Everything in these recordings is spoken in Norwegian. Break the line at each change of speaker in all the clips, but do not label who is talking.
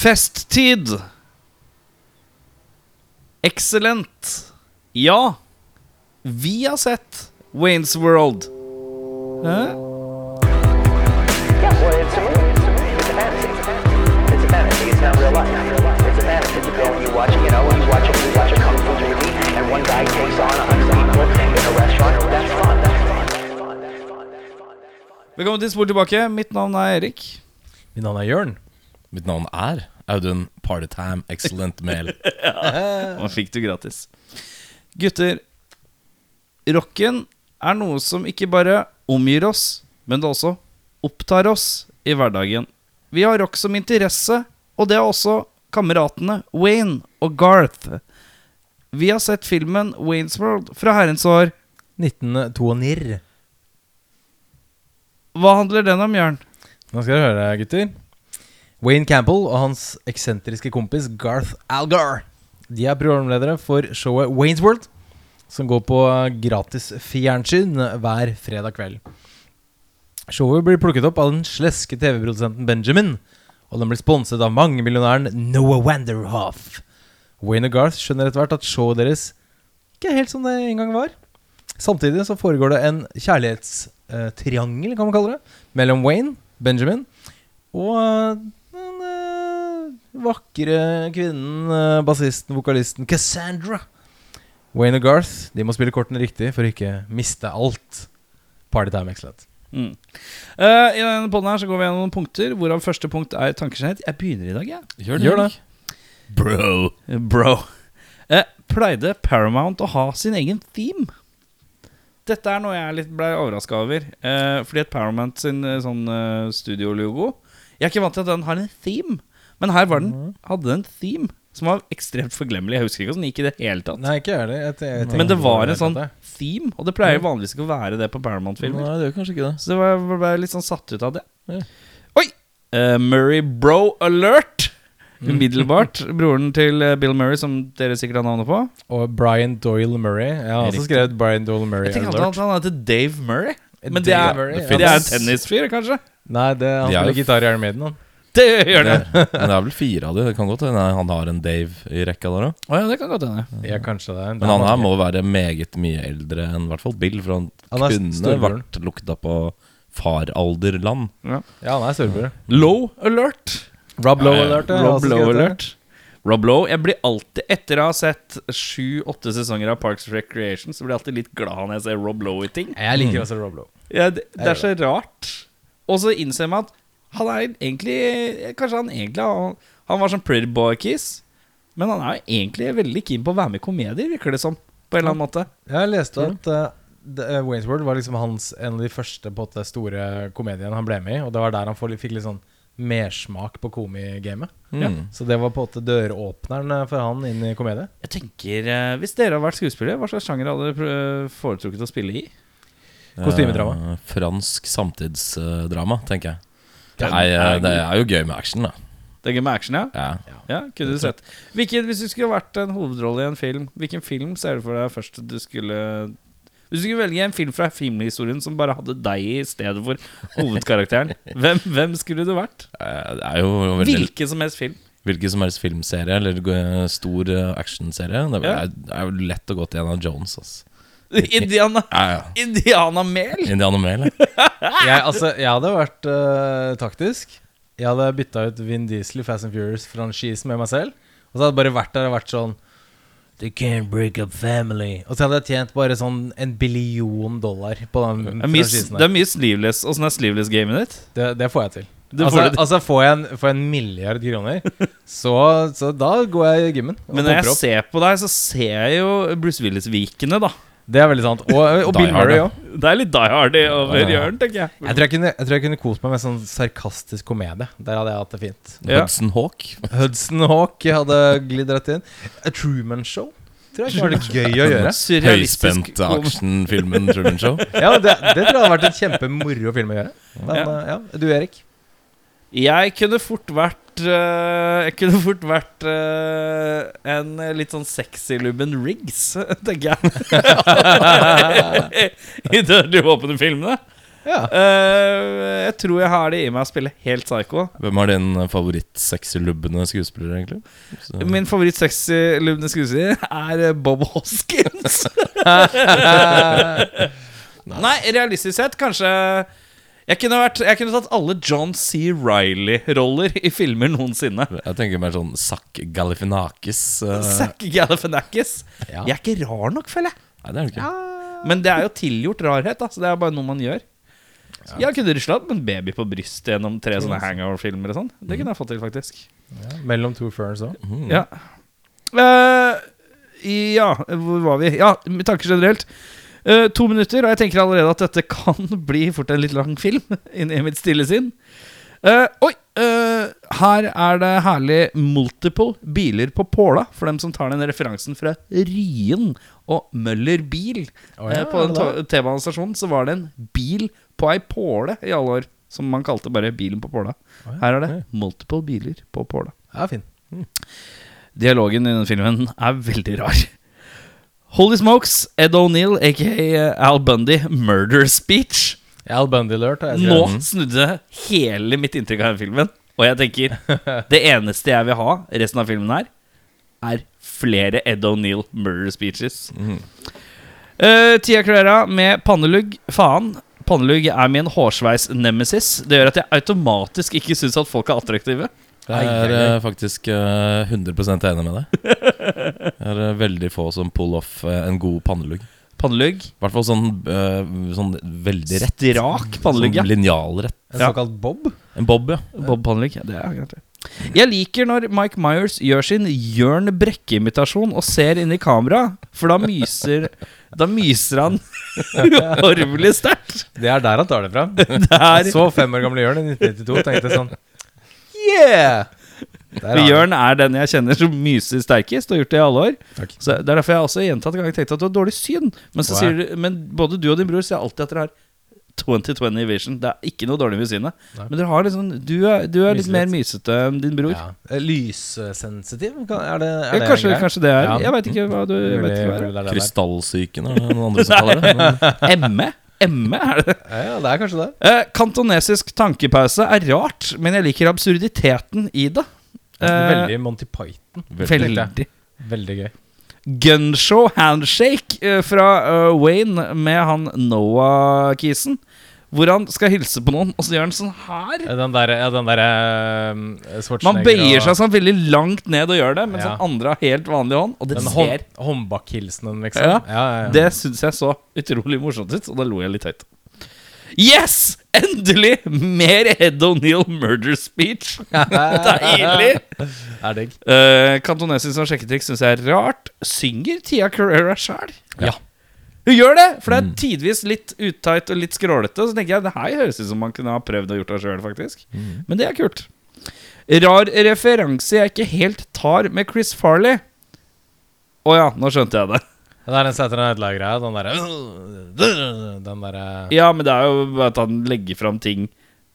Festtid. Excellent. Ja. Vi har sett Waynes World. Hæ?
Yeah, well, it's a movie. It's a movie. It's a fantasy. It's a fantasy. It's not real life. It's a fantasy. You go and you watch, you know, you watch you watch a kung fu movie, and one guy takes on a hundred people in a restaurant. That's fun. That's fun. That's fun. That's fun. That's fun.
Velkommen til Spor tilbake. Mitt navn er Erik.
Mitt navn er Jørn.
Mitt navn er Audun Partytime Excellent Male.
Nå fikk du gratis. Gutter, rocken er noe som ikke bare omgir oss, men det også opptar oss i hverdagen. Vi har rock som interesse, og det har også kameratene Wayne og Garth. Vi har sett filmen Waynes World fra herrens år.
1992.
Hva handler den om, Jørn?
Nå skal dere høre, gutter. Wayne Campbell og hans eksentriske kompis Garth Algar De er programledere for showet Waynes World, som går på gratis fjernsyn hver fredag kveld. Showet blir plukket opp av den sleske TV-produsenten Benjamin, og den blir sponset av mangemillionæren Noah Wanderhoff. Wayne og Garth skjønner etter hvert at showet deres ikke er helt som det en gang var. Samtidig så foregår det en kjærlighetstriangel, kan man kalle det, mellom Wayne, Benjamin og eh, eh, vakre kvinnen, uh, bassisten, vokalisten Cassandra. Wayne og Garth de må spille kortene riktig for å ikke miste alt. Partytime excellent.
Mm. Uh, I denne podden her så går vi gjennom noen punkter, hvorav første punkt er tankeskjedd. Jeg begynner i dag, jeg.
Gjør
Gjør det.
Bro.
Bro. Uh, pleide Paramount å ha sin egen theme? Dette er noe jeg litt ble overraska over. Uh, fordi at Paramount sin eh, sånn uh, studiologo Jeg er ikke vant til at den har en theme, men her var den, hadde den en theme som var ekstremt forglemmelig. Jeg husker ikke hvordan den gikk i det hele tatt.
Nei, ikke jeg. Jeg, jeg,
men det var en sånn theme, og det pleier vanligvis ikke å være det på Paramount-filmer.
Nei, det gjør kanskje ikke det.
Så det var, ble litt sånn satt ut av det.
Ja.
Oi! Uh, Murray Bro Alert! Umiddelbart. Broren til eh, Bill Murray, som dere sikkert har navnet på.
Og Brian Doyle Murray. Jeg har også skrevet Brian Doyle Murray
Jeg tenker alltid at han heter Dave Murray. Men det er,
Murray,
det
det
er en tennisfyr, kanskje?
Nei, det, han
De er jo-
spiller gitar i Iron Maiden. Han.
Det gjør det.
Men det er vel fire av de. Det kan godt hende han har en Dave i rekka der òg.
Oh, ja, det kan godt hende.
Ja, kanskje det.
Men han her må være meget mye eldre enn i hvert fall Bill, for han,
Han
kunne vært lukta på faralderland.
Ja, han er storebror.
Low alert.
Rob Low
Ja, ja.
alert. ja,
Rob Low alert. Rob Low. Jeg blir alltid, etter å ha sett sju-åtte sesonger av Parks Recreation, så blir jeg alltid litt glad når jeg ser Rob Low i ting.
Jeg liker også Rob Lowe.
Ja, det, det er så rart. Og så innser jeg meg at han er egentlig Kanskje han egentlig Han, han var sånn pretty boy-kiss, men han er jo egentlig veldig keen på å være med i komedier, virker det som. På en eller annen måte.
Jeg leste at uh, The- uh, Wayne's World var liksom hans en av de første på det store komediene han ble med i. Og det var der han fikk litt sånn mersmak på komigamet.
Mm.
Så det var på en måte døråpneren uh, for han inn i komedie.
Jeg tenker, eh, Hvis dere hadde vært skuespillere, hva slags sjanger hadde dere eh, foretrukket å spille i?
Kostymedrama.
Eh, fransk samtidsdrama, tenker jeg.
Det er
det er jo gøy med action, da.
Det er gøy med action, ja?
Ja.
Ja, kunne du sett hvilken, Hvis du skulle vært en hovedrolle i en film, hvilken film ser du for deg først du skulle Hvis du skulle velge en film fra filmhistorien som bare hadde deg i stedet for hovedkarakteren, hvem, hvem skulle du vært?
Eh, Det er jo veldig
Hvilken som helst film.
Hvilken som helst filmserie eller eh, stor eh, actionserie. Det er, er jo lett å gå til Indiana Jones. ass.
Indiana
Ja, ja.
Indiana Mel!
Indiana Male. ja.
Jeg, altså, jeg hadde vært uh, taktisk. Jeg hadde bytta ut Vin Diesel i Fast and Furious-franchisen med meg selv. Og så hadde jeg bare vært der og vært sånn They can't break up family. Og så hadde jeg tjent bare sånn en billion dollar på den
Det der.
franchisen
det er mye sleeveless. Åssen er sleeveless-gamet ditt?
Det, det får jeg til.
Får
altså,
får
altså får jeg en, får jeg en milliard kroner, så, så da går jeg i gymmen.
Men når jeg
opp.
ser på deg, så ser jeg jo Bruce Willis-vikene, da.
Det er veldig sant. Og, og Bill Murray òg.
Det er litt Die Hardy over
Ja, ja.
hjørnet, tenker jeg.
Jeg tror jeg, kunne, jeg tror jeg kunne kost meg med sånn sarkastisk komedie. Der hadde jeg hatt det fint.
Ja.
Hudson Hawk.
Hudson Hawk hadde glidd rett inn. A Truman Show tror jeg var det gøy å gjøre.
Surrealistisk
Høyspent
kom-
actionfilmen Truman Show.
Ja, det, det tror jeg hadde vært en kjempemoro film å gjøre. Men
Ja.
ja, ja du Erik?
Jeg kunne fort vært eh, Jeg kunne fort vært eh, en litt sånn sexy Lubben Riggs, tenker jeg. I de våpnefilmene.
Ja.
Uh, jeg tror jeg har det i meg å spille helt psycho.
Hvem er din favoritt-sexy-lubbende skuespiller, egentlig? Så,
Min favoritt-sexy-lubne skuespiller er Bob Hoskins. Nei, realistisk sett, kanskje jeg kunne, vært, jeg kunne tatt alle John C. Riley-roller i filmer noensinne.
jeg tenker mer sånn Zack Galifianakis. Uh...
Zack Galifianakis.
Ja.
Jeg er ikke rar nok, føler jeg.
Nei, det er du ikke.
Men det er jo tilgjort rarhet, da, så det er bare noe man gjør. Jeg kunne rusla med en baby på brystet gjennom tre sånne hangover-filmer og sånn. Det kunne jeg fått til, faktisk.
Ja, mellom to ferns òg.
Mm.
Ja. Uh, ja, hvor var vi? Ja, med tanker generelt. Eh, to minutter, og jeg tenker allerede at dette kan bli fort en litt lang film. Inni mitt stille sinn. Uh, oi! Uh, her er det herlig multiple biler på påla, for dem som tar den referansen fra Ryen og Møller bil.
Oh, ja,
på den T-banestasjonen så var det en bil på ei påle i alle år, som man kalte bare bilen på påla.
Oh, ja,
Her er det
ja.
multiple biler på påla.
Ja, fin.
Dialogen i den filmen er veldig rar. Holy smokes, Ed O'Neill, aka Al Bundy, murder speech.
Al Bundy lurt, jeg
Nå snudde hele mitt inntrykk av den filmen. Og jeg tenker det eneste jeg vil ha resten av filmen her, er flere Ed O'Neill murder speeches.
Mm.
Uh, Tia Carrera med pannelugg. Faen. Pannelugg er min hårsveis-nemesis. Det gjør at jeg automatisk ikke syns at folk er attraktive.
Jeg er uh, faktisk uh, 100% enig med deg. Det er veldig få som pull off eh, en god pannelugg.
Pannelugg.
I hvert fall sånn, øh, sånn veldig rett.
Strak pannelugg, ja.
Sånn linjalrett.
En
Ja.
såkalt bob.
En bob, ja.
Bob Pannelugg. Ja, det er greit. det. Jeg liker når Mike Myers gjør sin Jørn Brekke-imitasjon og ser inn i kamera, for da myser Da myser han uhorvelig sterkt.
Det er der han tar det fra.
Der. er
Så fem år gamle Jørn i 1992 tenkte sånn Yeah!
For Jørn er den jeg kjenner som myser sterkest, og har gjort det i alle år.
Takk.
Så Det er derfor jeg også gjentatt ganger tenkte at du har dårlig syn. Men, så
Wow.
sier du, men både du og din bror sier alltid at dere har 2020 vision. Det er ikke noe dårlig med synet.
Nei.
Men dere har sånn du er, du er litt
Myser
mer mysete enn din bror.
Ja. Eh, Lyssensitiv? Kan- Er det, er det en
kanskje,
greie?
kanskje det er
Ja.
Jeg veit ikke hva du jeg vet ikke hva det
Mulig- mulig det er det der.
Krystallsyken er noen andre som kaller det. Men,
er. ME? ME er det.
Ja, det er kanskje det.
Eh, kantonesisk tankepause er rart, men jeg liker absurditeten i det. Eh,
Veldig Monty Python.
veldig.
veldig.
Veldig gøy.
Gunshow handshake eh, fra eh, Wayne med han Noah-kisen. Hvor han skal hilse på noen, og så gjør han sånn her.
Den der, ja, den der, uh,
Man bøyer
og-
seg sånn veldig langt ned og gjør det, mens
Ja.
den andre har helt vanlig hånd. Og det
Den
ser
hånd, håndbakkhilsenen, liksom.
Ja.
ja, ja.
Det syns jeg så utrolig morsomt ut, og da lo jeg litt høyt. Yes! Endelig! Mer Ed O'Neill murder speech. Deilig!
er digg.
Uh, Kantonesisk som sjekketriks syns jeg er rart. Synger Tia Carrera sjæl?
Ja.
Hun gjør det! For det er tidvis litt utight og litt skrålete. Så tenker jeg det her høres ut som man kunne ha prøvd å gjort det sjøl, faktisk. Men det er kult. Rar referanse jeg ikke helt tar med Chris Farley. Å ja, nå skjønte jeg det.
Det er en Saturday Night Live-greia. Den derre Den derre
Ja, men det er jo at han legger fram ting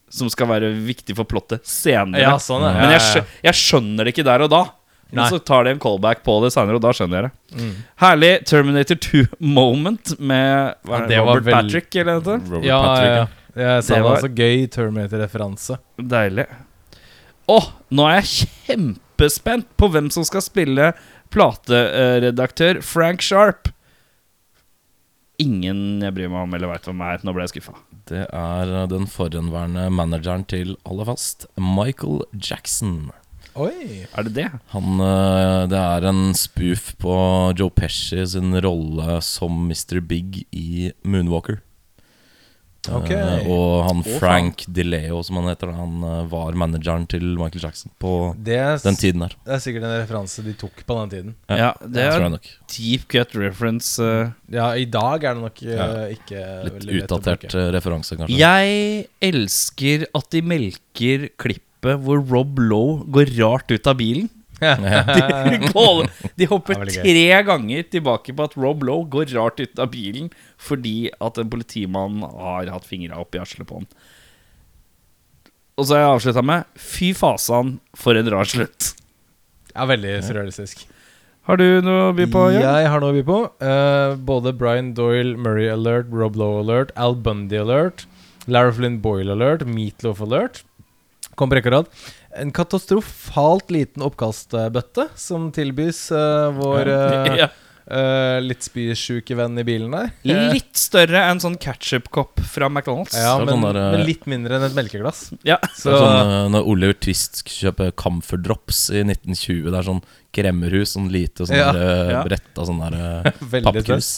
som skal være viktig for plottet senere.
Ja, sånn, er.
Men jeg,
Ja, ja, ja.
skjø jeg skjønner det ikke der og da. Men
Nei.
så tar de en callback på det senere, og da skjønner jeg det.
Mm.
Herlig Terminator 2-moment med hva er
Ja,
det,
det
Robert Patrick, eller noe sånt.
Ja, ja,
ja.
ja. Jeg sa
Det
det
var-
så gøy Terminator-referanse.
Deilig. Å, nå er jeg kjempespent på hvem som skal spille plateredaktør Frank Sharp. Ingen jeg bryr meg om eller veit hvem er. Nå ble jeg skuffa.
Det er eh, den forhenværende manageren til Alle fast, Michael Jackson.
Oi!
Er det det?
Han, eh, det er en spoof på Joe Pesci sin rolle som Mr. Big i Moonwalker.
Ok.
Uh, og han
oh,
Frank DeLeo, som han heter, han uh, var manageren til Michael Jackson på
er,
den tiden her.
det er sikkert en referanse de tok på den tiden.
Ja, det
tror
er
jeg nok.
deep cut reference. Uh,
Ja, i dag er det nok
Ja.
ikke
Litt utdatert referanse, kanskje.
Jeg elsker at de melker klippet hvor Rob Lowe går rart ut av bilen. De, går, de hopper
er
tre ganger tilbake på at Rob Lowe går rart ut av bilen fordi at en politimann har hatt fingra oppi arslet på han. Og så har jeg avslutta med Fy fasan, for en rar slutt.
Ja, veldig surrealistisk.
Har du noe å by på? Jan?
Jeg har noe å by på. Uh, både Brian Doyle, Murray Alert, Rob Lowe Alert, Al Bundy Alert. Lara Flynn Boyle Alert, Meatloaf Alert. Kom på rekke og rad. En katastrofalt liten oppkastbøtte som tilbys uh, vår uh,
Ja.
uh, litt spysjuke venn i bilen der.
Litt større enn sånn ketchup-kopp fra McDonald's.
Ja, men,
sånn der, eh,
men litt mindre enn et melkeglass.
Ja.
Det er sånn, eh, når Oliver Twist skulle kjøpe Camphor Drops i 1920 Det er sånn kremmerhus, sånn lite sånn
Ja.
der, eh, brett av sånn der eh, pappkrus.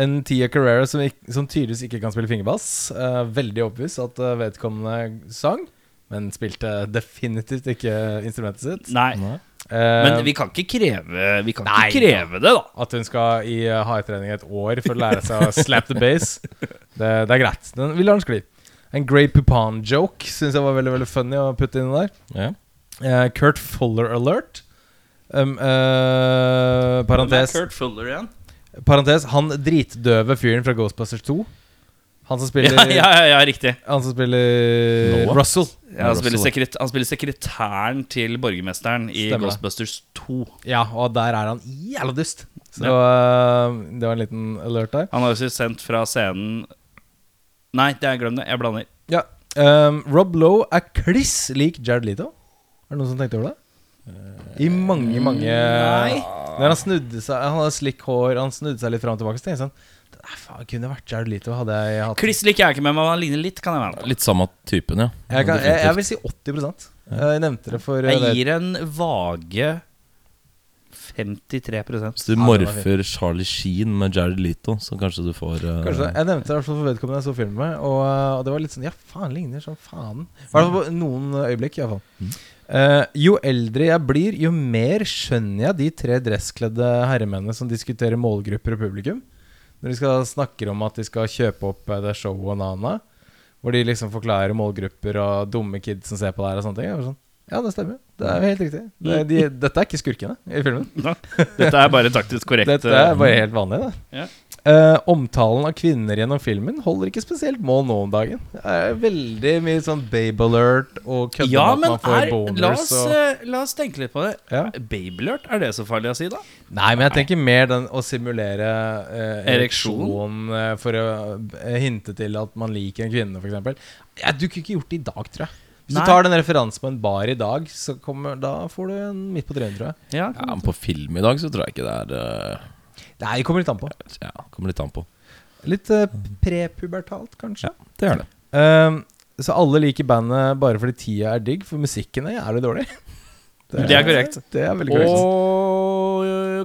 En Tia Carrera som, som tydeligvis ikke kan spille fingerbass. Eh, veldig overbevist at eh, vedkommende sang, men spilte definitivt ikke instrumentet sitt.
Nei.
Nei.
Eh,
Men vi kan ikke kreve Vi kan
Nei.
ikke kreve det, da.
At hun skal i hardtrening et år for å lære seg å slap the bass, det, det er greit. Den, vi lar den skli. En Grey Poupon-joke syns jeg var veldig veldig funny å putte inn der.
Ja.
Uh, Kurt Fuller alert. Um, uh, parentes,
Kurt Fuller igjen.
parentes Han dritdøve fyren fra Ghostbusters 2. Han som spiller,
Ja, ja, ja, riktig.
Han som spiller
Noah?
Russell.
Ja, han, spiller sekret, han spiller sekretæren til borgermesteren i
Stemmer.
Ghostbusters 2.
Ja, og der er han jævla dust. Så ja. det var en liten alert der.
Han har jo sendt fra scenen Nei, det er glem det. Jeg blander.
Ja. Um, Rob Lowe er kliss lik Jared Leto. Er det noen som tenkte over det? I mange, mange
Nei.
Når han snudde seg Han hadde slick hår, han snudde seg litt fram og tilbake. Så tenkte jeg sånn faen kunne vært Jared Leto. Hadde jeg hatt
Kliss liker jeg ikke med, men han ligner litt, kan jeg være med.
Litt samme typen, ja.
jeg, kan, jeg, jeg vil si 80 Jeg nevnte det for eh,
Jeg gir en vage 53
Hvis du
Ja,
morfer Charlie Sheen med Jared Leto, så kanskje du får uh,
Kanskje Jeg nevnte det i hvert fall for vedkommende jeg så filmen med, og, og det var litt sånn Ja, faen, ligner som faen. I hvert fall på noen øyeblikk, iallfall.
Mm.
Uh, jo eldre jeg blir, jo mer skjønner jeg de tre dresskledde herremennene som diskuterer målgrupper og publikum. Når de skal snakker om at de skal kjøpe opp eh, det showet og Nana. Hvor de liksom forklarer målgrupper og dumme kids som ser på det her og sånne ting. Jeg sånn, ja, det stemmer. Det er jo helt riktig. Det, de, dette er ikke skurkene i filmen.
Dette er bare taktisk korrekt.
Dette er bare helt vanlig, det.
Ja.
Uh, omtalen av kvinner gjennom filmen holder ikke spesielt mål nå om dagen. Det er veldig mye sånn babe alert og kødder
Ja,
at man får
er,
boners.
la, oss,
og,
eh, la oss tenke litt på det.
Ja.
Alert, er det så farlig å si, da?
Nei, men jeg tenker mer den å simulere uh,
Ereksjon?
ereksjon eh, for å eh, hinte til at man liker en kvinne, f.eks. Jeg dukker ikke gjort det i dag, tror jeg. Hvis
Nei.
du tar den referansen på en bar i dag, så kommer, da får du en midt på trynet, tror jeg.
Ja,
Ja, men på film i dag så tror jeg ikke det er uh...
Nei, det kommer litt an på.
Ja, kommer litt an på.
Litt uh, prepubertalt, kanskje.
Ja, det gjør det.
Ehm, så alle liker bandet bare fordi tida er digg, for musikken er jævlig dårlig.
Det er korrekt.
Det er veldig korrekt.
Og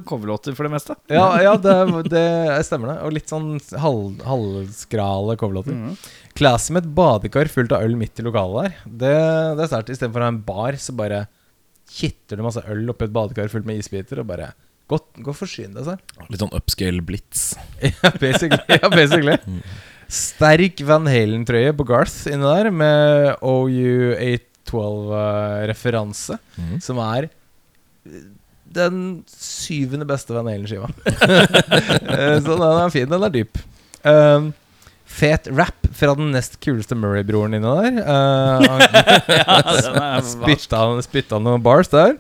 coverlåter for det meste.
Ja, ja det, det stemmer det. Og litt sånn halv, halvskrale coverlåter.
Mhm.
Classy med et badekar fullt av øl midt i lokalet der. Det, det er sterkt. Istedenfor å ha en bar, så bare kitter du masse øl oppi et badekar fullt med isbiter, og bare Gå gå og forsyn deg selv.
Litt sånn upscale blitz.
Ja, basically. Ja, basically. Sterk Van Halen-trøye på Garth inni der, med OU812-referanse,
mm.
som er den syvende beste Van Halen-skiva. Eh, Så den er fin. Den er dyp. Um, fet rap fra den nest kuleste Murray-broren inni der. Uh,
Ja, den er
spytta, spytta noen bars der.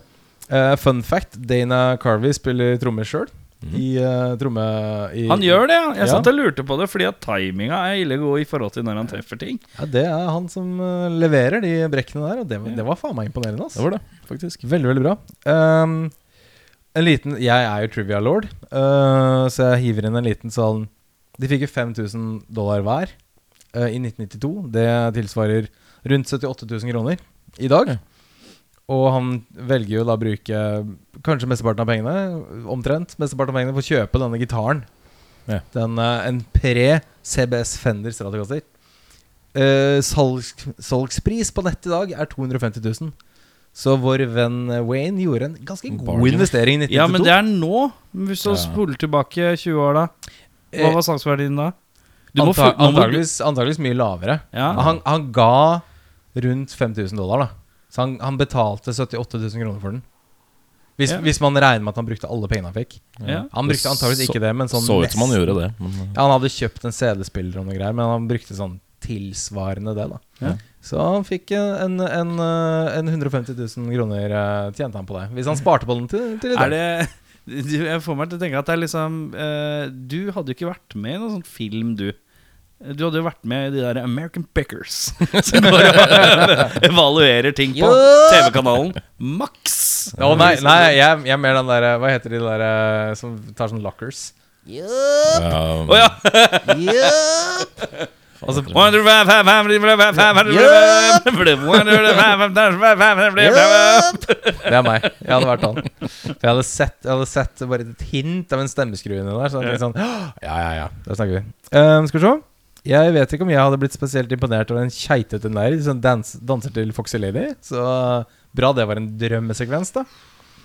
Uh, fun fact, Dana Carvey spiller trommer sjøl.
Mm.
I uh, tromme... I,
Han gjør det, ja. Jeg
Ja.
satt og lurte på det, fordi at timinga er ille god i forhold til når han treffer ting.
Ja, det er han som eh, leverer de brekkene der, og det, var- det var faen meg imponerende.
Det
Altså.
var det, faktisk.
Veldig, veldig bra. Um, en liten Jeg er jo trivia lord, uh, så jeg hiver inn en liten sånn De fikk jo 5000 dollar hver uh, i 1992. Det tilsvarer rundt 78 000 kroner i dag. Og han velger jo da å bruke kanskje mesteparten av pengene, omtrent mesteparten av pengene, for å kjøpe denne gitaren.
Ja.
Den, uh, en pre-CBS Fender Stratocaster. Salgs, salgspris på nett i dag er 250 000. Så vår venn eh, Wayne gjorde en ganske god
Bargain.
investering i 1992.
Ja, men det er nå. Hvis du
Ja.
spoler tilbake 20 år, da. Hva
Eh,
var salgsverdien da? Antakeligvis
Anta antageligvis, antageligvis mye lavere.
Ja.
Han, han ga rundt 5000 dollar, da. Så han, han betalte 78 000 kroner for den. Hvis,
Ja.
hvis man regner med at han brukte alle pengene han fikk.
Ja.
Han brukte antakeligvis ikke det, men sånn
Så ut som han gjorde det. Men, eh,
Ja, han hadde kjøpt en CD-spiller og noe greier, men han brukte sånn tilsvarende det, da.
Ja.
Så han fikk en, en, eh, en 150 000 kroner eh, tjente han på det. Hvis han sparte på den til, til i
Er det Jeg får meg til å tenke at det er liksom uh, Du hadde jo ikke vært med i noen sånn film, du. Du hadde jo vært med i de der American Pickers. Som går og evaluerer ting på TV-kanalen Max.
Å nei, nei jeg, jeg er mer den derre Hva heter de der eh, som tar sånn lockers?
Ja,
Å ja!
Altså, det er meg. Jeg hadde vært han. Jeg hadde sett, jeg hadde sett bare et hint av en stemmeskru inni der. Så jeg sånn Ja, ja, ja. Da snakker vi. Um, skal vi se. Jeg vet ikke om jeg hadde blitt spesielt imponert over en keitete nerd som dans, danser til Foxy Lady. Så bra det var en drømmesekvens, da.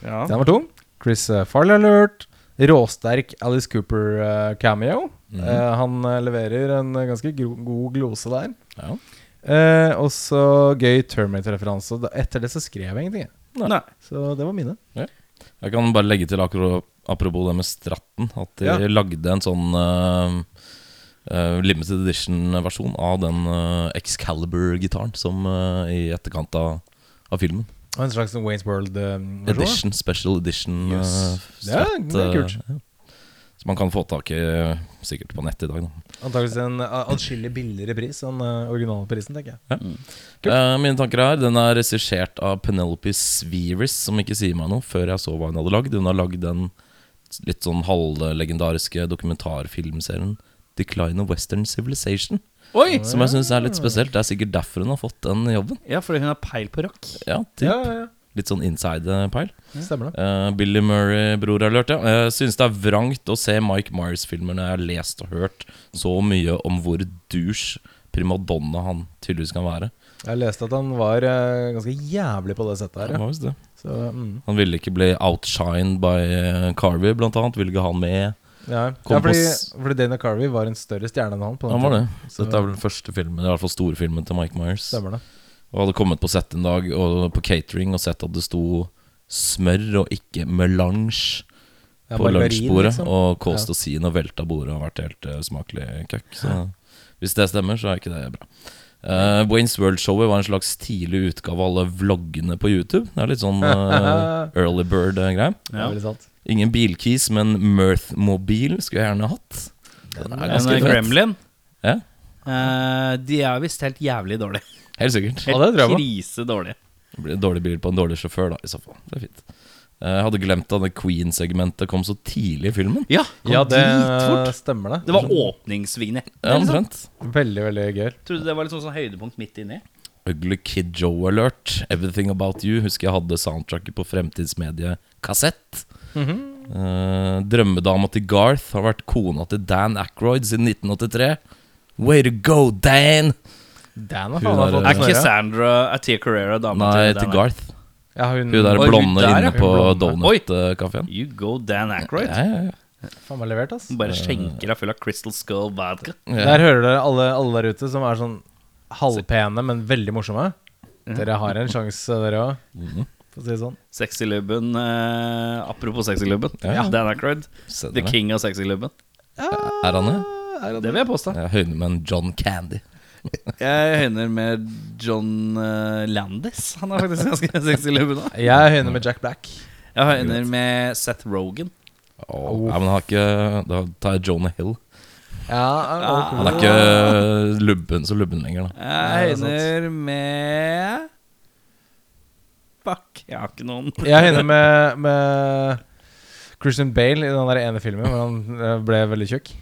Ja.
Den var to. Chris uh, Farley alert. Råsterk Alice Cooper uh, Eh, han uh, leverer en ganske god glose der.
ja.
Eh, og så gøy Terminator-referanse. Etter det så skrev jeg ingenting.
Nei.
Så det var mine.
Jeg kan bare legge til akkurat apropos det med Stratten, at de
Ja.
lagde en sånn uh, eh, limited edition-versjon av den uh, Excalibur-gitaren som eh, i etterkant av, av filmen.
Og en slags Waynes World-versjon.
Edition, special edition.
Yes.
eh,
Det er- det er kult.
eh, ja. Som man kan få tak i eh, sikkert på nett i dag. Da.
Antakeligvis en uh, atskillig billigere pris enn uh, originalprisen, tenker jeg.
Eh, mine tanker her Den er regissert av Penelope Sveeris, som ikke sier meg noe før jeg så hva hun hadde lagd. Hun har lagd den litt sånn halvlegendariske dokumentarfilmserien Decline of Western Civilization.
Oi!
Som jeg syns er litt spesielt. Det er sikkert derfor hun har fått den jobben.
Ja, fordi hun har peil på rock.
Ja, typ.
Ja, ja,
Litt sånn inside-peil.
Stemmer det.
uh, Billy Murray, bror alert, ja. Jeg synes det er vrangt å se Mike Myers-filmer når jeg har lest og hørt så mye om hvor douche primadonna han tydeligvis kan være.
Jeg leste at han var uh, ganske jævlig på det settet her.
Han
Ja.
visst det.
Så, mm.
Han ville ikke bli outshined by eh, Carvey, blant annet. Ville ikke ha han med.
ja. Ja, fordi, fordi Dana Carvey var en større stjerne enn han. På den
Han var det. Så dette er vel den første filmen, i hvert fall storfilmen til Mike Myers.
Stemmer det.
Og hadde kommet på sett en dag og på catering og sett at det sto smør og ikke melange
Ja,
på lunsjbordet.
liksom.
Og Kåstosin og velta bordet har vært helt uh, smakelig køkk. Så hvis det stemmer, så er ikke det bra. Uh, Waynes World-showet var en slags tidlig utgave av alle vloggene på YouTube. Det er litt sånn uh, early bird-greie.
Det sant.
Ingen bilkeys, men Mirth-mobil skulle jeg gjerne hatt. Den er ganske en
Gremlin.
Ja,
Uh, de er visst helt jævlig dårlige.
Helt sikkert.
Ja, det tror jeg på.
Krise dårlig.
Det blir en dårlig bil på en dårlig sjåfør, da, i så fall. Det er fint. Eh, Jeg hadde glemt at Queen-segmentet kom så tidlig i filmen.
Ja,
Ja, det
dritfort.
stemmer det.
Det var åpningsvignett.
Ja, omtrent.
Veldig, veldig gøy.
Trodde det var litt sånn, sånn høydepunkt midt inni.
Ugly Kid Joe Alert, Everything About You. Husker jeg hadde soundtracket på Fremtidsmedie kassett. uh, drømmedama til Garth har vært kona til Dan Ackroyd siden 1983. Way to go, Dan!
Dan har
Hun
faen meg
er-
fått
Er
snøre.
Cassandra Er Tia Carrera dama
Nei,
Dan
til
Aykroyd?
Garth.
Ja, hun,
Hun der
Oi, hun
blonde
der, ja.
inne på.
Oi.
Donut-kafeen.
You go Dan Aykroyd.
Ja, ja, ja.
faen meg levert, ass.
Bare skjenker deg full av Crystal Skull vodka.
Der hører dere alle, alle der ute som er sånn halvpene, men veldig morsomme. Dere har en sjanse, dere òg.
Mhm.
For å si det sånn.
Sexylubben eh, Apropos sexylubben.
Ja.
Dan Aykroyd.
Se
The
dere.
king av sexylubben.
Er han det?
Det vil jeg påstå.
Høyne med en John Candy.
Jeg høyner med John eh, Landis. Han er faktisk ganske sexy sexylubben nå.
Jeg høyner med Jack Black.
Jeg høyner med Seth Rogan.
Oh, nei, men han har ikke Da tar jeg Jonah Hill.
Ja,
Han er ikke lubben så lubben lenger, da.
Jeg
er
høyner med Fuck, jeg har ikke noen.
Jeg høyner med, med Christian Bale i den der ene filmen hvor han eh, ble veldig tjukk.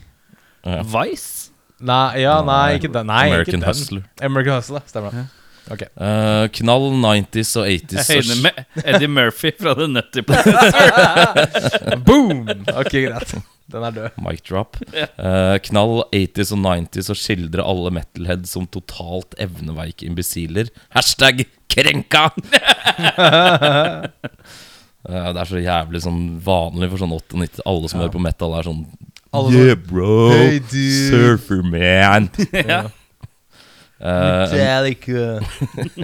Vice?
Nei, ja, nei, ikke den. Nei,
American
ikke den.
Hustler.
American Hustler, stemmer det. Ok.
Eh, knall 90s og 80s.
Jeg høyner med Eddie Murphy fra The Nutty Place.
Boom! Ok, greit. Den er død.
Mic drop. Eh, knall 80s og 90s og skildre alle metalheads som totalt evneveike imbesiler. Hashtag krenka! Eh, det er så jævlig sånn vanlig for sånn 98 Alle som hører på metal, er sånn
Alle
Yeah, bro!
Hey, dude.
Surfer man!
ja.
Metallica.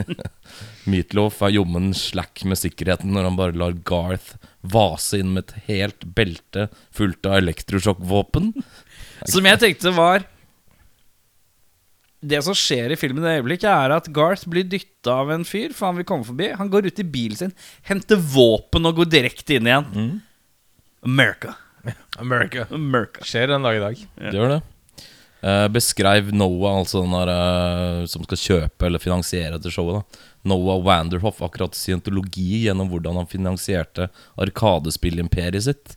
Meatloaf er jommen slack med sikkerheten når han bare lar Garth vase inn med et helt belte fullt av elektrosjokkvåpen.
Som jeg tenkte var Det som skjer i filmen i det øyeblikket, er at Garth blir dytta av en fyr, for han vil komme forbi. Han går ut i bilen sin, henter våpen og går direkte inn igjen. America.
America.
America.
Skjer en dag i dag.
Det gjør det. Eh, beskrev Noah, altså den der, eh, som skal kjøpe eller finansiere dette showet, da. Noah Wanderhoff akkurat scientologi gjennom hvordan han finansierte Arkadespillimperiet sitt.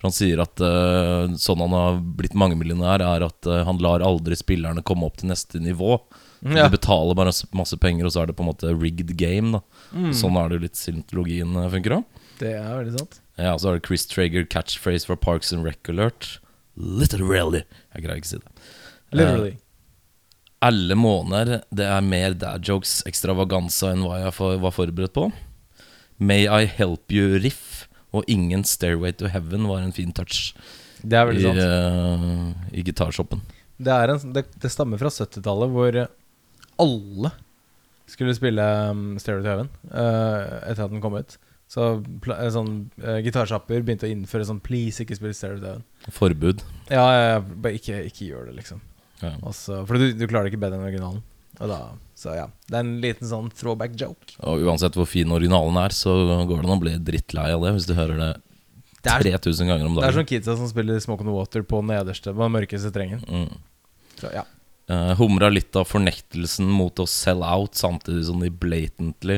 For Han sier at eh, sånn han har blitt mangemillionær, er at eh, han lar aldri spillerne komme opp til neste nivå.
Ja.
De betaler bare s- masse penger, og så er det på en måte rigged game. da
Mm.
Sånn er det jo litt scientologien eh, funker òg.
Det er veldig sant.
Ja, så har du Chris Traeger catchphrase fra Parks and Rec Alert. Literally. Jeg greier ikke å si det.
Literally.
Alle måneder det er mer dad jokes ekstravaganza enn hva jeg for, var forberedt på. May I help you riff og ingen Stairway to Heaven var en fin touch
Det er
i,
veldig sant.
eh, i gitarshoppen.
Det, en, det, det stammer fra 70-tallet, hvor eh, alle skulle spille um, Stairway to Heaven uh, etter at den kom ut. Så eh, sånn uh, gitarsjapper begynte å innføre sånn Please, ikke spill Stereo Down.
Forbud.
Ja, ja, ja, bare ikke, ikke gjør det, liksom.
Ja.
Også, for du, du klarer det ikke bedre enn originalen. Da, så ja. Det er en liten sånn throwback joke.
Og uansett hvor fin originalen er, så går det an å bli drittlei av det hvis du hører det
Det er,
3000 ganger om dagen.
det er sånn kidsa som spiller Smoke on the Water på nederste, på den mørkeste strengen.
Mm.
Så ja.
Uh, humra litt av fornektelsen mot å sell out, samtidig som de blatantly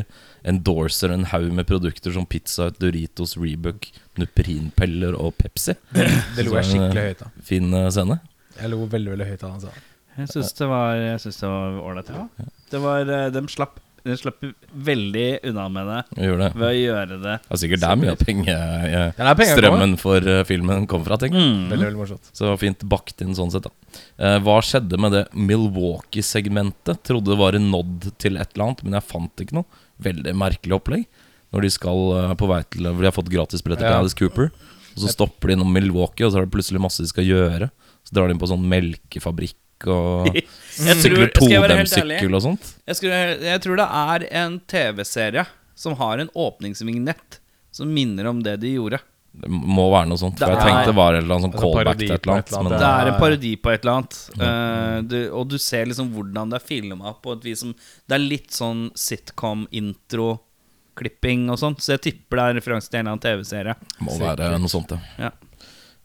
endorser en haug med produkter som pizza, Doritos, Rebook, Nuprinpeller og Pepsi.
Det lo jeg skikkelig høyt av.
Fin uh, scene.
Jeg lo veldig veldig høyt av han sa.
Jeg syns det var Jeg synes det var ålreit. Ja. Det var eh, De slapp De slapp veldig unna med det
det.
ved å gjøre det.
Det er sikkert der mye av penge, eh,
Den er penger
strømmen for uh, filmen kom fra. tenker.
Mm.
Veldig, veldig morsomt.
Så det var fint bakt inn sånn sett. da Eh, Hva skjedde med det Milwaukee-segmentet? Trodde det var en nod til et eller annet, men jeg fant ikke noe. Veldig merkelig opplegg. Når de skal uh, på vei til For de har fått gratisbilletter til
Ja.
Alice Cooper. Og så stopper de innom Milwaukee, og så er det plutselig masse de skal gjøre. Så drar de inn på sånn melkefabrikk og
skal jeg være
todemsykkel og sånt.
Jeg, skulle, jeg tror det er en TV-serie som har en åpningsvignett som minner om det de gjorde.
Det må være noe sånt. For jeg tenkte det var en eller annen sånn callback til et eller annet. Men
Det er en parodi på et eller annet. Uh, du, og du ser liksom hvordan det er filma på et vis som Det er litt sånn sitcom-intro-klipping og sånt. Så jeg tipper det er referanse til en eller annen TV-serie.
må være noe sånt, ja.
Ja.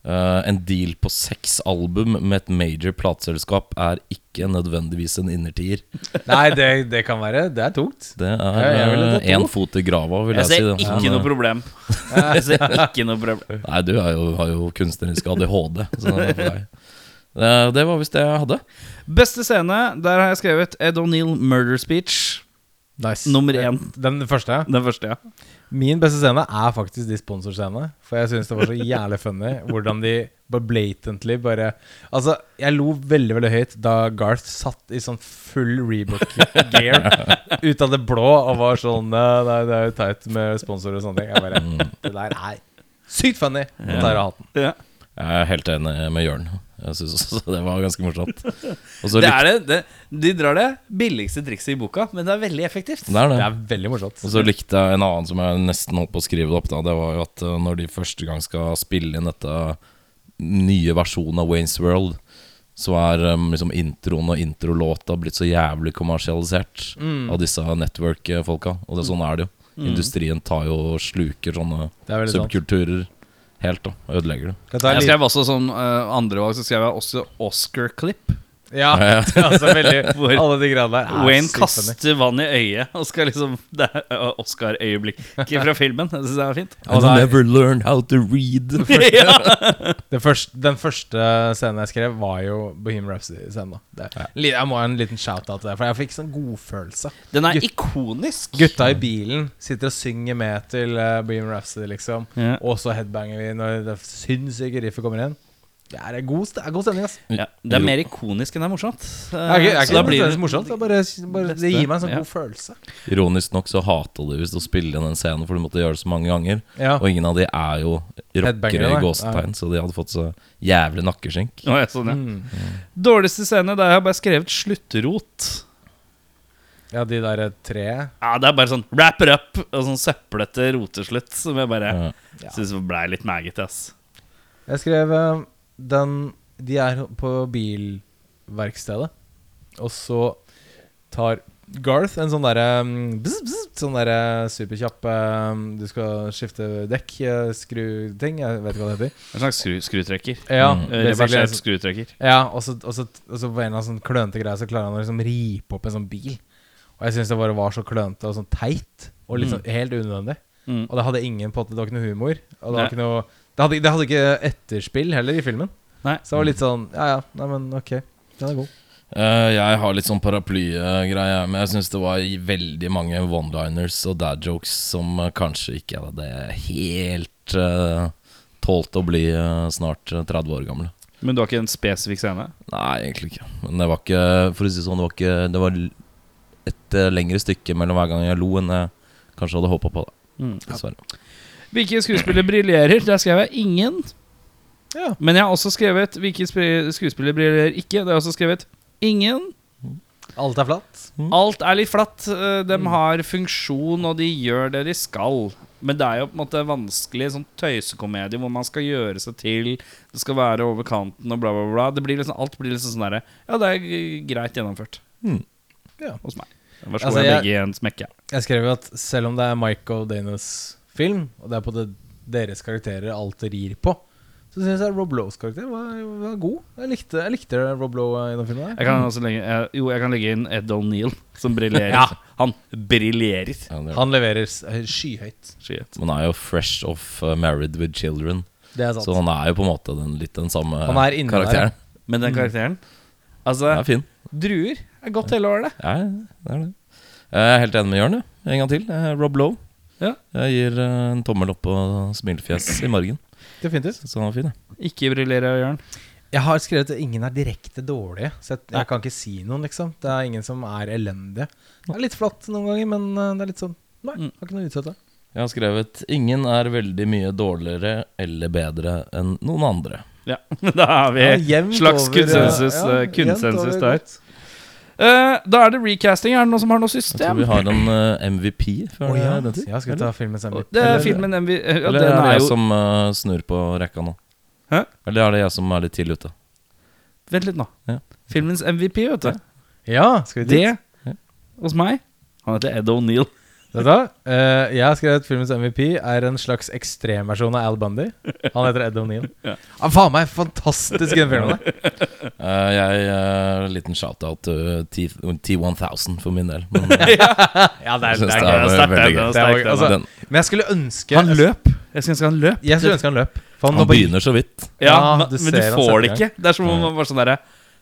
Eh, en deal på seks album med et major plateselskap er ikke nødvendigvis en innertier.
Nei, det, det kan være. Det er tungt.
Det er uh, én fot i grava, vil
Jeg
jeg, si. det.
ikke
Men,
noe
eh,
problem. Jeg ser ikke noe problem.
Nei, du er jo, har jo kunstnerisk ADHD. Så det, er for deg. det, det var visst det jeg hadde.
Beste scene, der har jeg skrevet Ed O'Neill murder speech.
Nice.
Nummer én.
Den første?
Den første, ja.
Min beste scene er faktisk de sponsorscenene. For jeg syns det var så jævlig funny hvordan de bare blatantly bare Altså, jeg lo veldig, veldig høyt da Garth satt i sånn full Rebook-gear ut av det blå og var sånn «Nei, Nei, det er jo teit med sponsorer og sånne ting. Jeg bare Det der er sykt funny. Og tar av hatten.
ja.
Jeg er helt enig med Jørn. Jeg syns også det var ganske morsomt. Og så
Det er det, det. De drar det billigste trikset i boka, men det er veldig effektivt.
det er det.
Det er veldig morsomt.
Og så likte jeg en annen som jeg nesten holdt på å skrive det opp. Da Det var jo at uh, når de første gang skal spille inn dette nye versjonen av Waynes World, så er um, liksom introen og introlåta blitt så jævlig kommersialisert
Mm.
av disse network-folka. Og det, sånn er det jo. Industrien tar jo og sluker sånne
Det er sant.
Helt da, ødelegger det.
Jeg
Jeg skrev også som uh, andre valg, så skrev jeg også Oscar-klipp.
Ja, altså veldig Alle de greiene der er
Wayne kaster vann i øyet og skal liksom Det er Oscar-øyeblikk fra filmen. Jeg synes det var fint.
Er-
never learned how to read.
ja.
den første, den første scenen jeg skrev, var jo Bohemian Rhapsody-scenen. da. Det- Jeg må ha en liten shout-out til det, for jeg fikk sånn godfølelse.
Den er
Gut
ikonisk.
Gutta i bilen sitter og synger med til uh, Bohemian Rhapsody, liksom.
Ja.
Og så headbanger vi når det sinnssyke riffet kommer inn. Det er god, st er god stemning, ass.
Ja, det er mer ikonisk enn det er morsomt. Uh,
Det er ikke, det er
så da
ikke
blir det
morsomt. Det, er bare, bare, det gir meg en sånn
Ja.
god følelse.
Ironisk nok så hata du visst å spille inn den scenen, for du måtte gjøre det så mange ganger.
Ja.
Og ingen av de er jo rockere i gåsetegn, så de hadde fått så jævlig nakkeskjenk.
Oh, ja, sånn, ja.
Mm.
Dårligste scene, der jeg har bare skrevet 'sluttrot'.
ja, de der tre
Ja, Det er bare sånn wrap it up og sånn søplete roteslutt som jeg bare
Ja.
Syns blei litt magete. ass.
Jeg skrev eh, den De er på bilverkstedet, og så tar Garth, en sånn derre bzz, Sånn derre superkjapp um, Du skal skifte dekk, uh, skru-ting. Jeg vet ikke hva det heter.
En slags skru, skrutrekker.
Ja,
Mm.
Eh, Reversert skrutrekker.
ja og så og så- og så på en annen sånn klønete greie Så klarer han å liksom ripe opp en sånn bil. Og jeg syns det bare var så klønete og sånn teit. Og litt sånn helt unødvendig.
Mm.
Og det hadde ingen på Det var ikke noe humor. Og det, var ikke noe, det, hadde, det hadde ikke etterspill heller i filmen.
Nei.
Så det var litt sånn Ja ja, nei, men ok. Den er god.
Uh, jeg har litt sånn paraplygreie, men jeg syns det var veldig mange one-liners og dad jokes som eh, kanskje ikke hadde helt uh, tålt å bli uh, snart eh, 30 år gamle.
Men du har ikke en spesifikk scene?
Nei, egentlig ikke. Men det var ikke For å si sånn, det var ikke Det var et lengre stykke mellom hver gang jeg lo, enn jeg kanskje hadde håpa på. Da,
Mm.
dessverre.
Hvilke skuespillere briljerer? Der skrev jeg ingen.
Ja.
Men jeg har også skrevet hvilke skuespiller skuespillere briljerer ikke. Det har jeg også skrevet ingen.
Alt er flatt.
Alt er litt flatt. Eh, De har funksjon, og de gjør det de skal. Men det er jo på en måte vanskelig sånn tøysekomedie hvor man skal gjøre seg til. Det skal være over kanten og bla, bla, bla. Det blir liksom, alt blir liksom sånn derre Ja, det er greit gjennomført.
Mm.
Ja.
Hos meg. Vær så
Altså,
jeg
jeg-
begge i en smekke.
Jeg skrev jo at selv om det er Mike O'Danos film, og det er på det deres karakterer alt rir på, så syns jeg Rob Lows karakter var, var god. Jeg likte, jeg likte Rob Lowe i den filmen.
Jeg kan også legge, jeg, jo, jeg kan legge inn Ed O'Neill, som briljerer.
Ja.
Han briljerer.
Ja,
Han leverer eh, skyhøyt.
Shit.
Man er jo fresh off uh, married with children,
Det er sant.
så han er jo på en måte den, litt den samme
Han er inne der.
Men den karakteren Altså,
Den er fin.
druer er godt hele året.
Ja, det er det. Jeg er helt enig med Jørn. En gang til. Eh, Rob Lowe.
Ja.
Jeg gir eh, en tommel opp og smilefjes i margen.
Definitivt.
Så han var fin, jeg.
Ikke briljere, Jørn.
Jeg har skrevet at ingen er direkte dårlige, så jeg, jeg kan ikke si noen, liksom. Det er ingen som er elendige. Det er litt flatt noen ganger, men eh, det er litt sånn Nei,
Mm.
har ikke noe å utsette.
Jeg har skrevet 'Ingen er veldig mye dårligere eller bedre enn noen andre'.
Ja, da har vi
Ja,
slags
over,
konsensus,
ja, ja,
eh, konsensus der.
godt.
Eh, da er det recasting. Er det noen som har noe system?
Jeg tror vi har en uh, MVP før oh,
ja.
den tid.
Ja, skal vi ta filmens MVP?
Det er filmen MV... Ja,
Eller
den
er det jeg
jo
som uh, snur på rekka nå?
Hæ?
Eller er det jeg som er litt tidlig ute?
Vent litt nå.
Ja.
Filmens MVP, vet du.
Ja, skal vi dit?
Det hos meg Han heter Ed O'Neill.
Vet du hva? Eh, jeg har skrevet filmens MVP er en slags ekstremversjon av Al Bundy. Han heter Ed O'Neill.
Ja.
Han faen meg fantastisk i den filmen. Uh,
Eh, jeg uh, Liten shout-out til T- T1000 for min del. Men,
Ja, det er,
det
det
er
er,
er sterkt,
altså, Men jeg skulle ønske
Han løp. Jeg skulle ønske han løp.
Jeg skulle ønske han løp. For
han
nå
begynner så vidt.
Ja,
Ja,
men,
du
men du får det ikke. Det er som om man bare sånn der,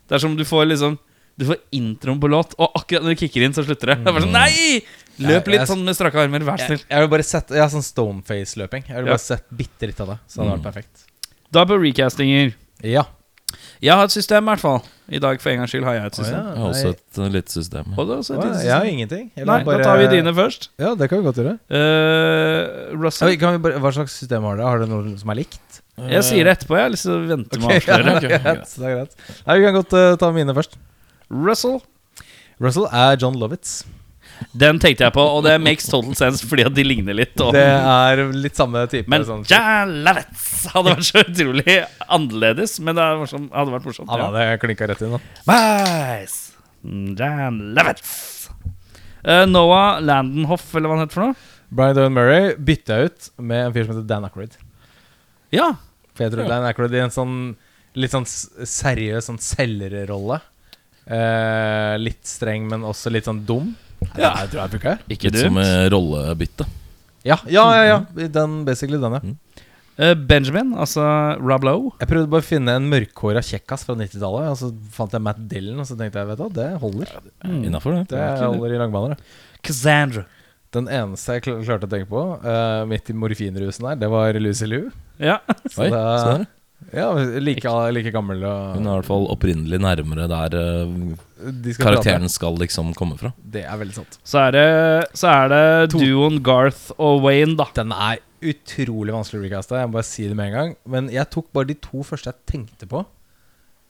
Det er som om du får liksom Du får introen på låt, og akkurat når du kicker inn, så slutter det. Det er bare sånn Nei! Løp litt sånn med strake armer, vær så snill.
jeg vil bare sett jeg har sånn stoneface-løping. Jeg vil
Ja.
bare sett bitte litt av det. Så hadde det vært perfekt.
Da på recastinger.
Ja.
Jeg har et system, i hvert fall. I dag for en gangs skyld har jeg et system.
ja.
Jeg har også et uh, lite system.
Og det er også et lite
Jeg har ingenting. Jeg
Nei,
bare-
da tar vi dine først.
Ja, det kan vi godt gjøre.
Uh, Russell.
kan vi bare, hva slags system har dere? Har dere noe som er likt?
Jeg sier det etterpå. Jeg har lyst til å vente med å
Ok, ja,
avsløre.
greit, det er greit. Nei, Vi kan godt eh, ta mine først.
Russell.
Russell er John Lovitz.
Den tenkte jeg på, og det makes total sense fordi at de ligner litt. Og,
Det er litt samme type.
men
sånn,
Jan Lavitz hadde vært så utrolig annerledes. Men det hadde vært morsomt- hadde.
Han
ja.
hadde klinka rett inn. da
Nice. Jan Lavitz. Eh, Noah Landenhoff, eller hva han heter for noe?
Brian Doan Murray bytta ut med en fyr som heter Dan Ackroyd.
Ja.
For jeg tror Dan Ackroyd i en sånn litt sånn seriøs sånn selgerrolle. Eh, litt streng, men også litt sånn dum. Ja, jeg tror jeg funka.
Ikke
Litt som
dumt.
eh, rollebytte.
Ja, ja, ja. ja. Den, basically den, ja.
Eh, Benjamin, altså Rob Lowe.
Jeg prøvde bare å finne en mørkhåra kjekkas fra 90-tallet, og så fant jeg Matt Dillon, og så tenkte jeg vet du hva, det holder.
Innafor, det.
Det holder i langbaner. det.
Cassandra.
Den eneste jeg kl klarte å tenke på eh, midt i morfinrusen her, det var Lucy Liu.
Ja.
Så
Oi,
da-
se der.
Ja, like, like gammel og
Hun er i hvert fall opprinnelig nærmere der eh,
de skal
karakteren skal liksom komme fra.
Det er veldig sant.
Så er det, så er det duoen Garth og Wayne, da.
Den er utrolig vanskelig å recaste. Jeg må bare si det med en gang. Men jeg tok bare de to første jeg tenkte på.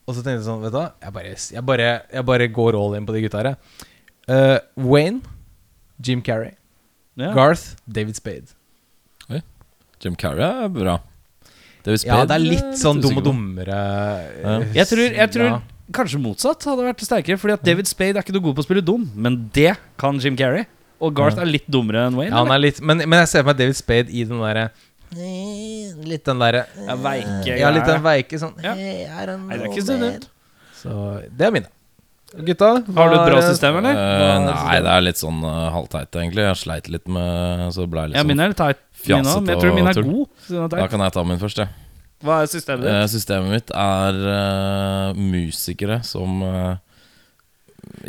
Og så tenkte jeg sånn, vet du hva Jeg bare, jeg bare, jeg bare går all in på de gutta her. Eh, Wayne, Jim Carrey.
Ja.
Garth, David Spade.
Jim Carrey er bra. David
Ja, det er litt sånn dum og dummere.
Ja.
eh,
Jeg tror, jeg tror
ja.
kanskje motsatt hadde vært sterkere. Fordi at David Spade er ikke noe god på å spille dum, men det kan Jim Carrey. Og Garth er litt dummere enn Wayne.
Ja, han er litt, men, men jeg ser for meg David Spade i den derre Litt den derre
veike
Ja, litt den veike sånn
Ja.
hey,
Nei, det er ikke så dumt.
Så det er mine. Gutta,
Har du et bra
er-
system, eller?
Uh, nei, det er litt sånn uh, halvteit, egentlig. Jeg sleit litt med Så ble jeg litt
Ja, min
sånn
er litt teit. Min men jeg tror min er god. er
Da kan jeg ta min først, jeg.
Hva er systemet ditt?
Uh, Systemet mitt er uh, musikere som eh,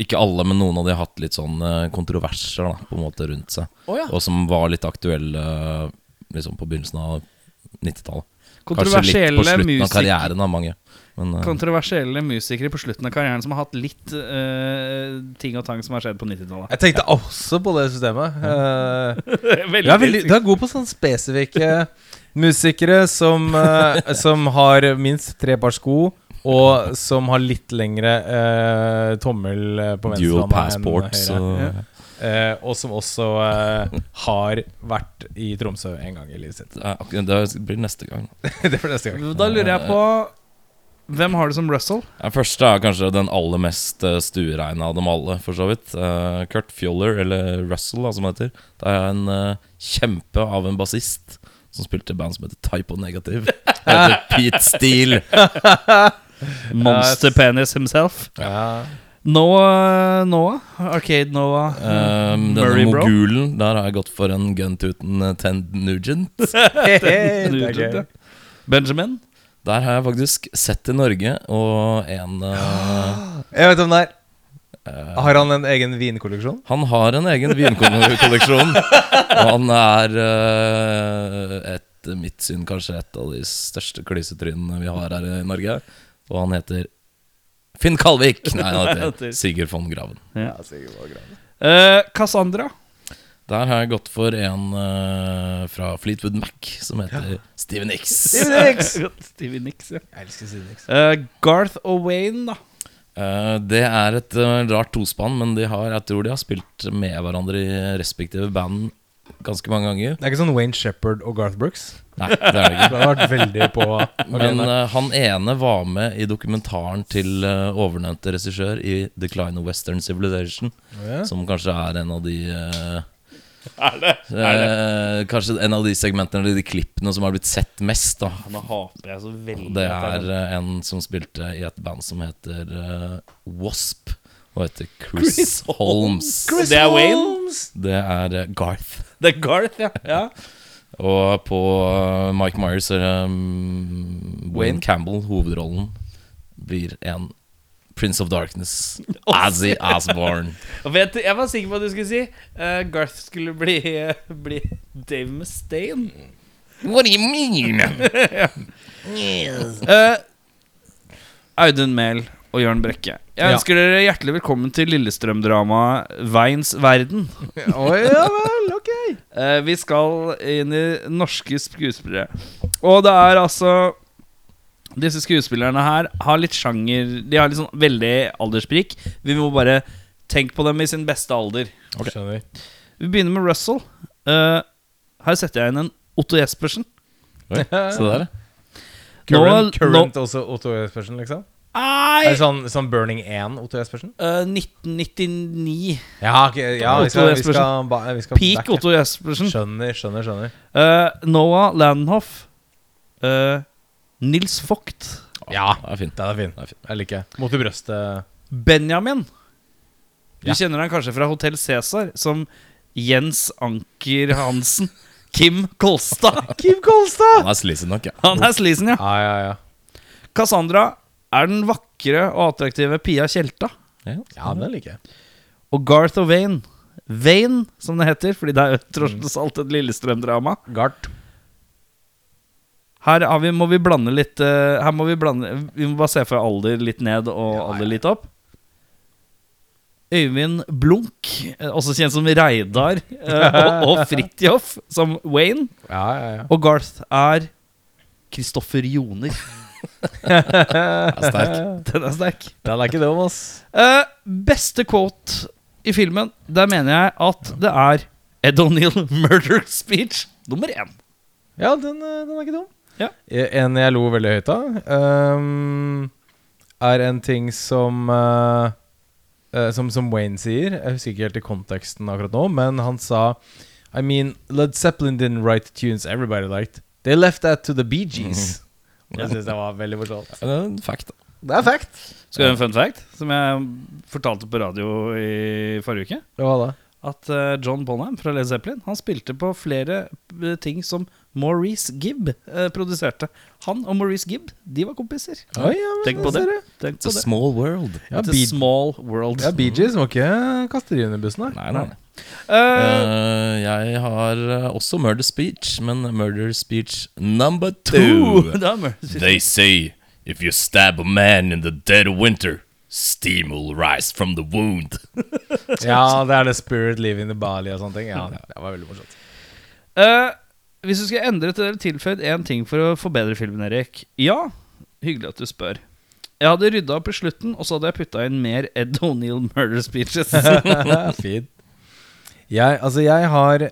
Ikke alle, men noen av de har hatt litt sånn eh, kontroverser da, på en måte rundt seg.
Oh, ja.
Og som var litt aktuelle eh, liksom på begynnelsen av 90-tallet. Kanskje litt på slutten av karrieren av mange. Men eh,
Kontroversielle musikere på slutten av karrieren som har hatt litt uh, ting og tang som har skjedd på 90-tallet.
Jeg tenkte også på det systemet. Uh,
Veldig,
du, er veldig, du er god på sånne spesifikke musikere som, uh, som har minst tre par sko, og som har litt lengre uh, tommel på på
Dual passports
enn høyre.
Ja.
Eh, og som også uh, har vært i Tromsø en gang i livet sitt.
Ja, Det blir neste gang.
det blir neste gang.
Da lurer jeg på Hvem har du som Russell?
Den første er kanskje den aller mest uh, stuereine av dem alle, for så vidt. Eh, Kurt Fjoller, eller Russell, da, som det heter. Det er en eh, kjempe av en bassist som spilte i band som heter Typo Negative. Det heter Pete Steele.
Monster Penis himself.
Ja.
Noah, Noah? Arcade Noah.
Um, denne
Murray Bro.
der har jeg gått for en guntuten Tend Nugent.
Nugent, ja. Benjamin?
Der har jeg faktisk sett i Norge, og en uh,
Jeg vet om det er.
Uh,
Har han en egen vinkolleksjon?
Han har en egen vinkolleksjon. og han er uh, etter mitt syn kanskje et av de største klysetrynene vi har her i Norge. Og han heter Finn Kalvik! Nei, han heter Sigurd von Graven.
Eh, Cassandra?
Der har jeg gått for en uh, fra Fleetwood Mac som heter Steven Nicks.
Stevie Nicks, ja.
Jeg elsker Steven
X. Uh, Garth og Wayne, da.
Uh, det er et eh, rart tospann, men de har, jeg tror de har spilt med hverandre i respektive band ganske mange ganger.
Det er ikke sånn Wayne Shepherd og Garth Brooks?
Nei, det er det ikke.
Det har vært veldig på
Men eh, han ene var med i dokumentaren til uh, overnevnte regissør i Decline of Western Civilization,
ja.
som kanskje er en av de eh, eh, kanskje en av de segmentene eller de klippene som har blitt sett mest. da
Nå håper jeg så veldig
Det er eh, en som spilte i et band som heter eh, Wasp, og heter Chris, Holmes.
Det er Wayne?
Det er eh, Garth.
Det er Garth, ja. ja.
Og på eh, Mike Myers er um, Wayne Campbell, hovedrollen, blir en Prince of Darkness. Azzy Asborn.
Og vet du, jeg var sikker på at du skulle si uh, Garth skulle bli, bli Dave Mustaine.
What do you mean?
Eh, Audun Mehl og Jørn Brekke. Jeg
Ja.
ønsker dere hjertelig velkommen til Lillestrøm-dramaet Veins verden.
oh, ja vel, ok.
uh, vi skal inn i norske skuespillere. Og det er altså Disse skuespillerne her har litt sjanger De har litt sånn veldig alderssprik. Vi må bare tenke på dem i sin beste alder.
Skjønner.
Vi begynner med Russell. Eh, her setter jeg inn en Otto Jespersen.
Oi, Se der, ja.
Current,
Nå-
current også Otto Jespersen, liksom? Er
Nei!
det sånn, sånn Burning 1 Otto Jespersen?
Eh, 1999.
Ja, ok, ja vi,
Otto
skal, vi,
Jespersen.
skal, ba- vi skal
Peak
backe.
Otto Jespersen.
Skjønner, skjønner, skjønner.
Eh, Noah Landenhoff. Eh, Nils Vogt.
Ja,
Det er fint.
den er fin.
Det er fint.
Jeg liker Mot i brøstet.
Benjamin. Du
Ja.
kjenner han kanskje fra Hotell Cæsar som Jens Anker Hansen. Kim Kolstad.
Kim Kolstad!
Han er sleazy nok, ja.
Han er sleazen, ja.
Ja, ja, ja.
Cassandra er den vakre og attraktive Pia Tjelta.
ja.
Ja, den liker jeg.
Og Garth og Wayne. Wayne, som det heter, fordi det er tross alt et Lillestrøm-drama.
Gart.
Her har vi, må vi blande litt uh, Her må vi blande Vi må bare se for alder litt ned og
Ja,
alder litt opp. Øyvind Blunk, eh, også kjent som Reidar, uh, og, og Fridtjof som Wayne.
Ja, ja, ja.
Og Garth er Kristoffer Joner.
Den er sterk.
Den er sterk.
Den er ikke dum, ass.
Uh, beste quote i filmen, der mener jeg at det er Ed O'Neill murder speech nummer én.
Ja, den, den er ikke dum.
Ja.
En jeg lo veldig høyt av, um, er en ting som eh, eh, som, som Wayne sier. Jeg husker ikke helt i konteksten akkurat nå, men han sa I mean, Led Zeppelin didn't write tunes everybody liked. They left that to the Bee Gees. Det syns jeg var veldig morsomt.
Det er en fact, da.
Det er fact.
Skal du ha en fun fact som jeg fortalte på radio i forrige uke?
Hva da?
At eh, John Bonham fra Led Zeppelin Han spilte på flere ting som Maurice Gibb eh, produserte. Han og Maurice Gibb De var kompiser.
Oi, ja, men
Tenk på det.
ser.
Tenk
It's a
det.
small world.
Ja,
It's a
Bee,
small world.
ja, Bee Gees må ikke kaste de under bussen,
Nei, nei, nei.
Eh,
Eh, jeg har eh, også murder speech, men murder speech number two.
er
They say if you stab a man in the dead of winter, steam will rise from the wound.
Ja, det er det Spirit Leaving the Bali og sånne ting. Ja, det var veldig morsomt.
Eh, hvis du skulle endret eller tilføyd én ting for å forbedre filmen, Erik Ja, hyggelig at du spør. Jeg hadde rydda opp i slutten, og så hadde jeg putta inn mer Ed O'Neill murder speeches.
Fint. Jeg, altså, jeg har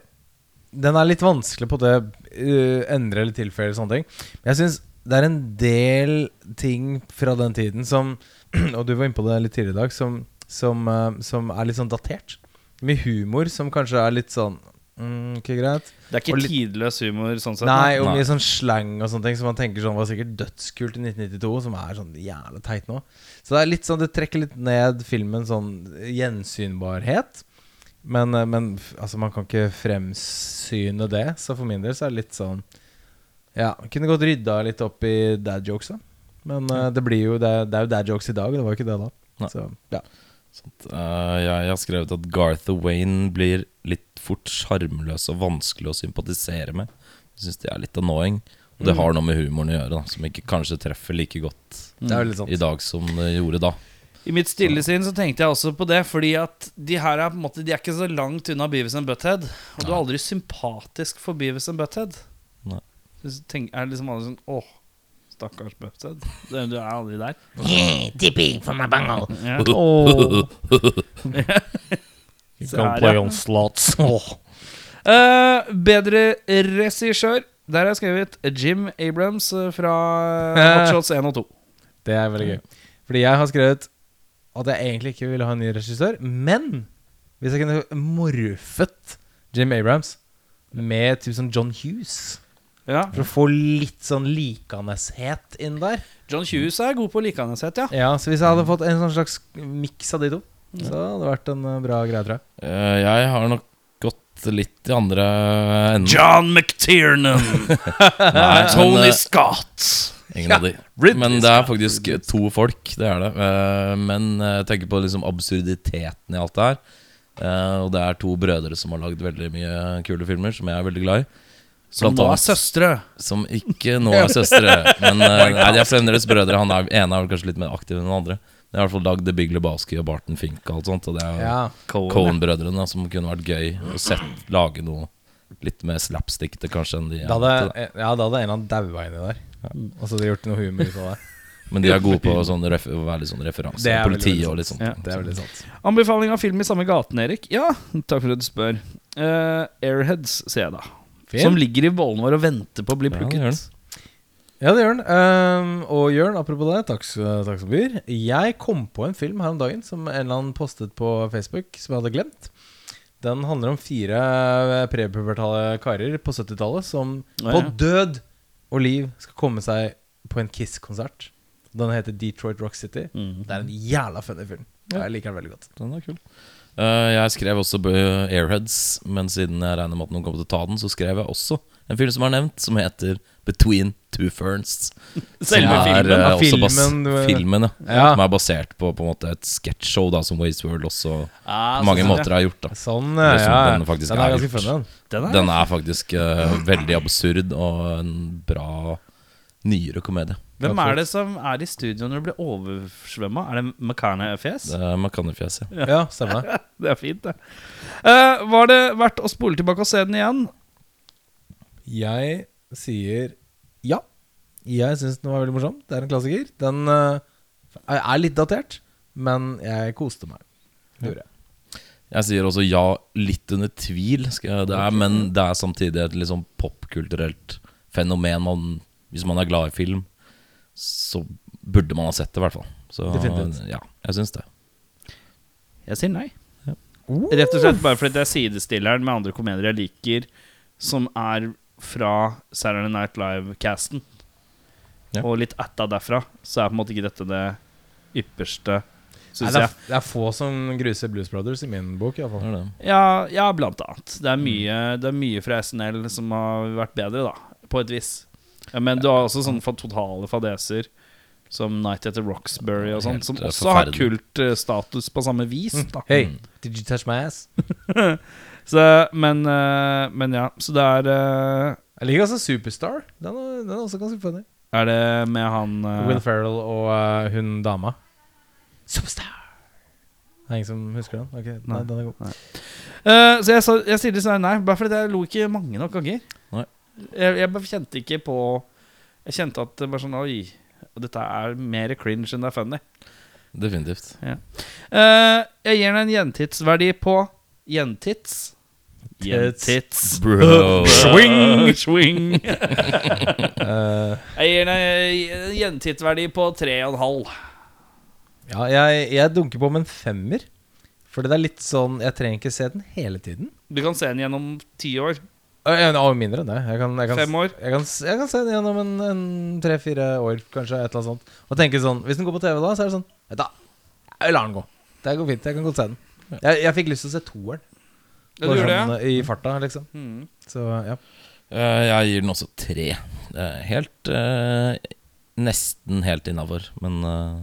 Den er litt vanskelig på det uh, endre eller tilføye eller sånne ting. Men jeg syns det er en del ting fra den tiden som Og du var inne på det litt tidligere i dag, som, som, uh, som er litt sånn datert. Med humor som kanskje er litt sånn mm, Ikke greit.
Det er ikke
litt-
tidløs humor sånn sett.
Nei, og mye sånn slang og sånne ting som man tenker sånn var sikkert dødskult i 1992, som er sånn jævla teit nå. Så det er litt sånn Det trekker litt ned filmen sånn gjensynbarhet. Men, eh, men altså, man kan ikke fremsyne det, så for min del så er det litt sånn Ja, kunne godt rydda litt opp i dad jokes, da. Men eh, det blir jo det, det er jo dad jokes i dag, og det var jo ikke det da.
Nei.
Så ja.
Sånt. Eh, jeg har skrevet at Garth Wayne blir litt fort sjarmløs og vanskelig å sympatisere med. Jeg syns det er litt annoying. Og det har noe med humoren å gjøre, da som ikke kanskje treffer like godt i dag som det gjorde da.
I mitt stille sinn så tenkte jeg også på det, fordi at de her er på en måte De er ikke så langt unna Beavis and Butthead. Og du er aldri sympatisk for Beavis and Butthead.
Nei.
Du tenk, er liksom alle sånn Åh, stakkars Butthead. Du er aldri der.
Yeah, dipping for my Yeah.
Oh.
You
can play on
slots.
uh, bedre regissør. Der har jeg skrevet Jim Abrams eh, fra Hot Shots 1 og 2.
Det er veldig gøy. Fordi jeg har skrevet at jeg egentlig ikke ville ha en ny regissør, men hvis jeg kunne morfet Jim Abrams med typ som John Hughes
Ja.
For å få litt sånn likandes-het inn der.
John Hughes er god på likaneshet, ja.
Ja, Så hvis jeg hadde fått en sånn slags miks av de to, så hadde det vært en eh, bra greie, tror jeg.
Eh, jeg har nok gått litt i andre enden.
John McTiernan.
Nei,
Tony
men, eh,
Scott.
Ingen av de. Men det er faktisk to folk, det er det. Eh, Men jeg tenker på liksom absurditeten i alt det her. Eh, Og det er to brødre som har lagd veldig mye kule filmer, som jeg er veldig glad i.
Som nå er søstre.
Som ikke nå er søstre. Men uh, nei, de er fremdeles brødre. Han er, ene er vel kanskje litt mer aktiv enn den andre. De har i hvert fall lagd The Big Lebowski og Barton Fink og alt sånt. Og det er
Ja.
Cohen-brødrene som kunne vært gøy å sett lage noe litt mer slapstickete kanskje enn de er
Da hadde, ja, da hadde en eller annen daua inni der. Og så hadde de gjort noe humor ut av det.
Men de er gode på sånn ref å være litt sånn referanse.
Det er veldig,
og litt sånt.
Ja,
Det er veldig sant.
Anbefaling av film i samme gaten, Erik? Ja, takk for at du spør. Uh, Airheads, sier jeg da. Som ligger i bollen vår og venter på å bli
Ja, det gjør
plukket.
den.
Ja, det gjør den. Um, og Jørn, apropos det, takk, takk som byr. Jeg kom på en film her om dagen som en eller annen postet på Facebook, som jeg hadde glemt. Den handler om fire eh, prepubertale karer på 70-tallet som
Ja,
på død og liv skal komme seg på en Kiss-konsert. Den heter Detroit Rock City.
Mm.
Det er en jævla funny film. Jeg liker den veldig godt.
Den er kul. Eh, jeg skrev også Airheads, men siden jeg regner med at noen kommer til å ta den, så skrev jeg også en film som er nevnt, som heter Between Two Ferns.
Selve
som er,
filmen?
eh,
Ja, filmen,
filmen ja.
Ja.
Som er basert på, på en måte et sketsjshow som Waze World også
Ah,
på mange
sånn,
måter har gjort. da
Sånn, ja.
den
Den
er
er ganske
gjort.
den.
Den er,
Den er faktisk uh, veldig absurd og en bra nyere komedie.
Hvem er det som er i studio når du blir oversvømma? Er det Makane-fjes?
Det er McCannifjes, ja.
Ja, stemmer det.
Det er fint, det. Uh, var det verdt å spole tilbake og se den igjen?
Jeg sier ja. Jeg syns den var veldig morsom. Det er en klassiker. Den uh, er litt datert, men jeg koste meg. Det gjorde jeg.
Jeg sier også ja, litt under tvil, skal jeg, det er, men det er samtidig et litt sånn popkulturelt fenomen. Man, hvis man er glad i film, så burde man ha sett det, i hvert fall. Så
Definitivt.
ja, jeg syns det.
Jeg sier nei. Rett og slett bare fordi det er sidestilleren med andre komedier jeg liker, som er fra Saturday Night Live-casten.
Ja.
Og litt atta derfra, så er på en måte ikke dette det ypperste,
Nei,
syns
det,
jeg.
er, det er få som gruser Blues Brothers i min bok,
I
iallfall.
er.
Ja, ja, blant annet. Det er, mye, det er mye fra SNL som har vært bedre, da. På et vis. Ja, men du har også sånne totale fadeser som Night at the Roxbury og sånn, som
eh,
også har kultstatus på samme vis. Da.
Hey,
Mm.
did you touch my ass?
Så, men, eh, men ja, så det er eh,
Jeg liker altså Superstar. Den er, den er også ganske funny.
Er det med han eh,
Will Ferrell og uh, hun dama. Superstar. Det er ingen som husker den? Ok, nei,
Nei.
den er god.
Uh, Så jeg, jeg sier dessverre nei, bare fordi jeg lo ikke mange nok ganger. Jeg, jeg bare kjente ikke på Jeg kjente at det var sånn Oi, dette er mer cringe enn det er funny.
Definitivt.
Eh, jeg gir den en gjentidsverdi på Gjentits. Gjentits.
Bro.
Swing! Swing.
Eh,
Jeg gir den en gjentidsverdi på 3,5.
ja, jeg, jeg dunker på med en femmer. Fordi det er litt sånn Jeg trenger ikke se den hele tiden.
Du kan se den gjennom ti år.
Ja, mindre enn det. Jeg kan, jeg kan,
Fem år.
Jeg kan, jeg kan se den gjennom en, en tre-fire år, kanskje. Et eller annet sånt. Og tenke sånn Hvis den går på TV da, så er det sånn Vet da, jeg lar den gå. Det går fint. Jeg kan godt se den. Jeg, jeg fikk lyst til å se toeren.
Ja, du
gjorde
sånn, det, ja.
I farta, liksom.
Mm.
Så ja.
Eh, jeg gir den også tre. Helt eh, Nesten helt innafor, men eh,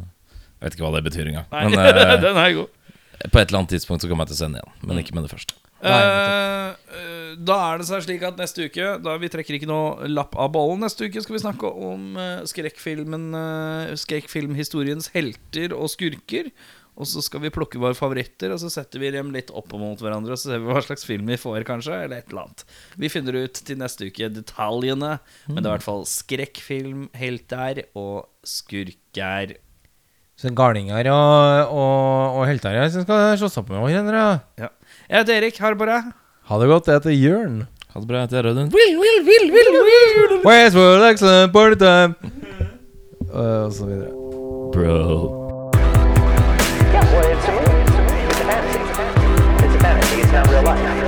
Jeg vet ikke hva det betyr engang. Men
den er god.
på et eller annet tidspunkt så kommer jeg til å se den igjen, men ikke med det første.
Nei,
eh, da er det seg slik at neste uke Da Vi trekker ikke noe lapp av bollen. Neste uke skal vi snakke om uh, skrekkfilmen uh, skrekkfilmhistoriens helter og skurker. Og så skal vi plukke våre favoritter, og så setter vi dem litt opp mot hverandre. Og så ser vi hva slags film vi får, kanskje, eller et eller annet. Vi finner ut til neste uke detaljene, men det er i hvert fall skrekkfilm, helter og skurker.
Så garninger og, og, og helter som skal slåss opp med hverandre.
Ja. Jeg heter Erik. Ha det bra.
Ha det godt. Jeg heter Jørn.
Ha det bra. Jeg heter Rødun.
Where's world excellent party time? Og så videre.
Bro.
Yeah, well, it's a movie. It's a fantasy. It's a fantasy. It's not real life.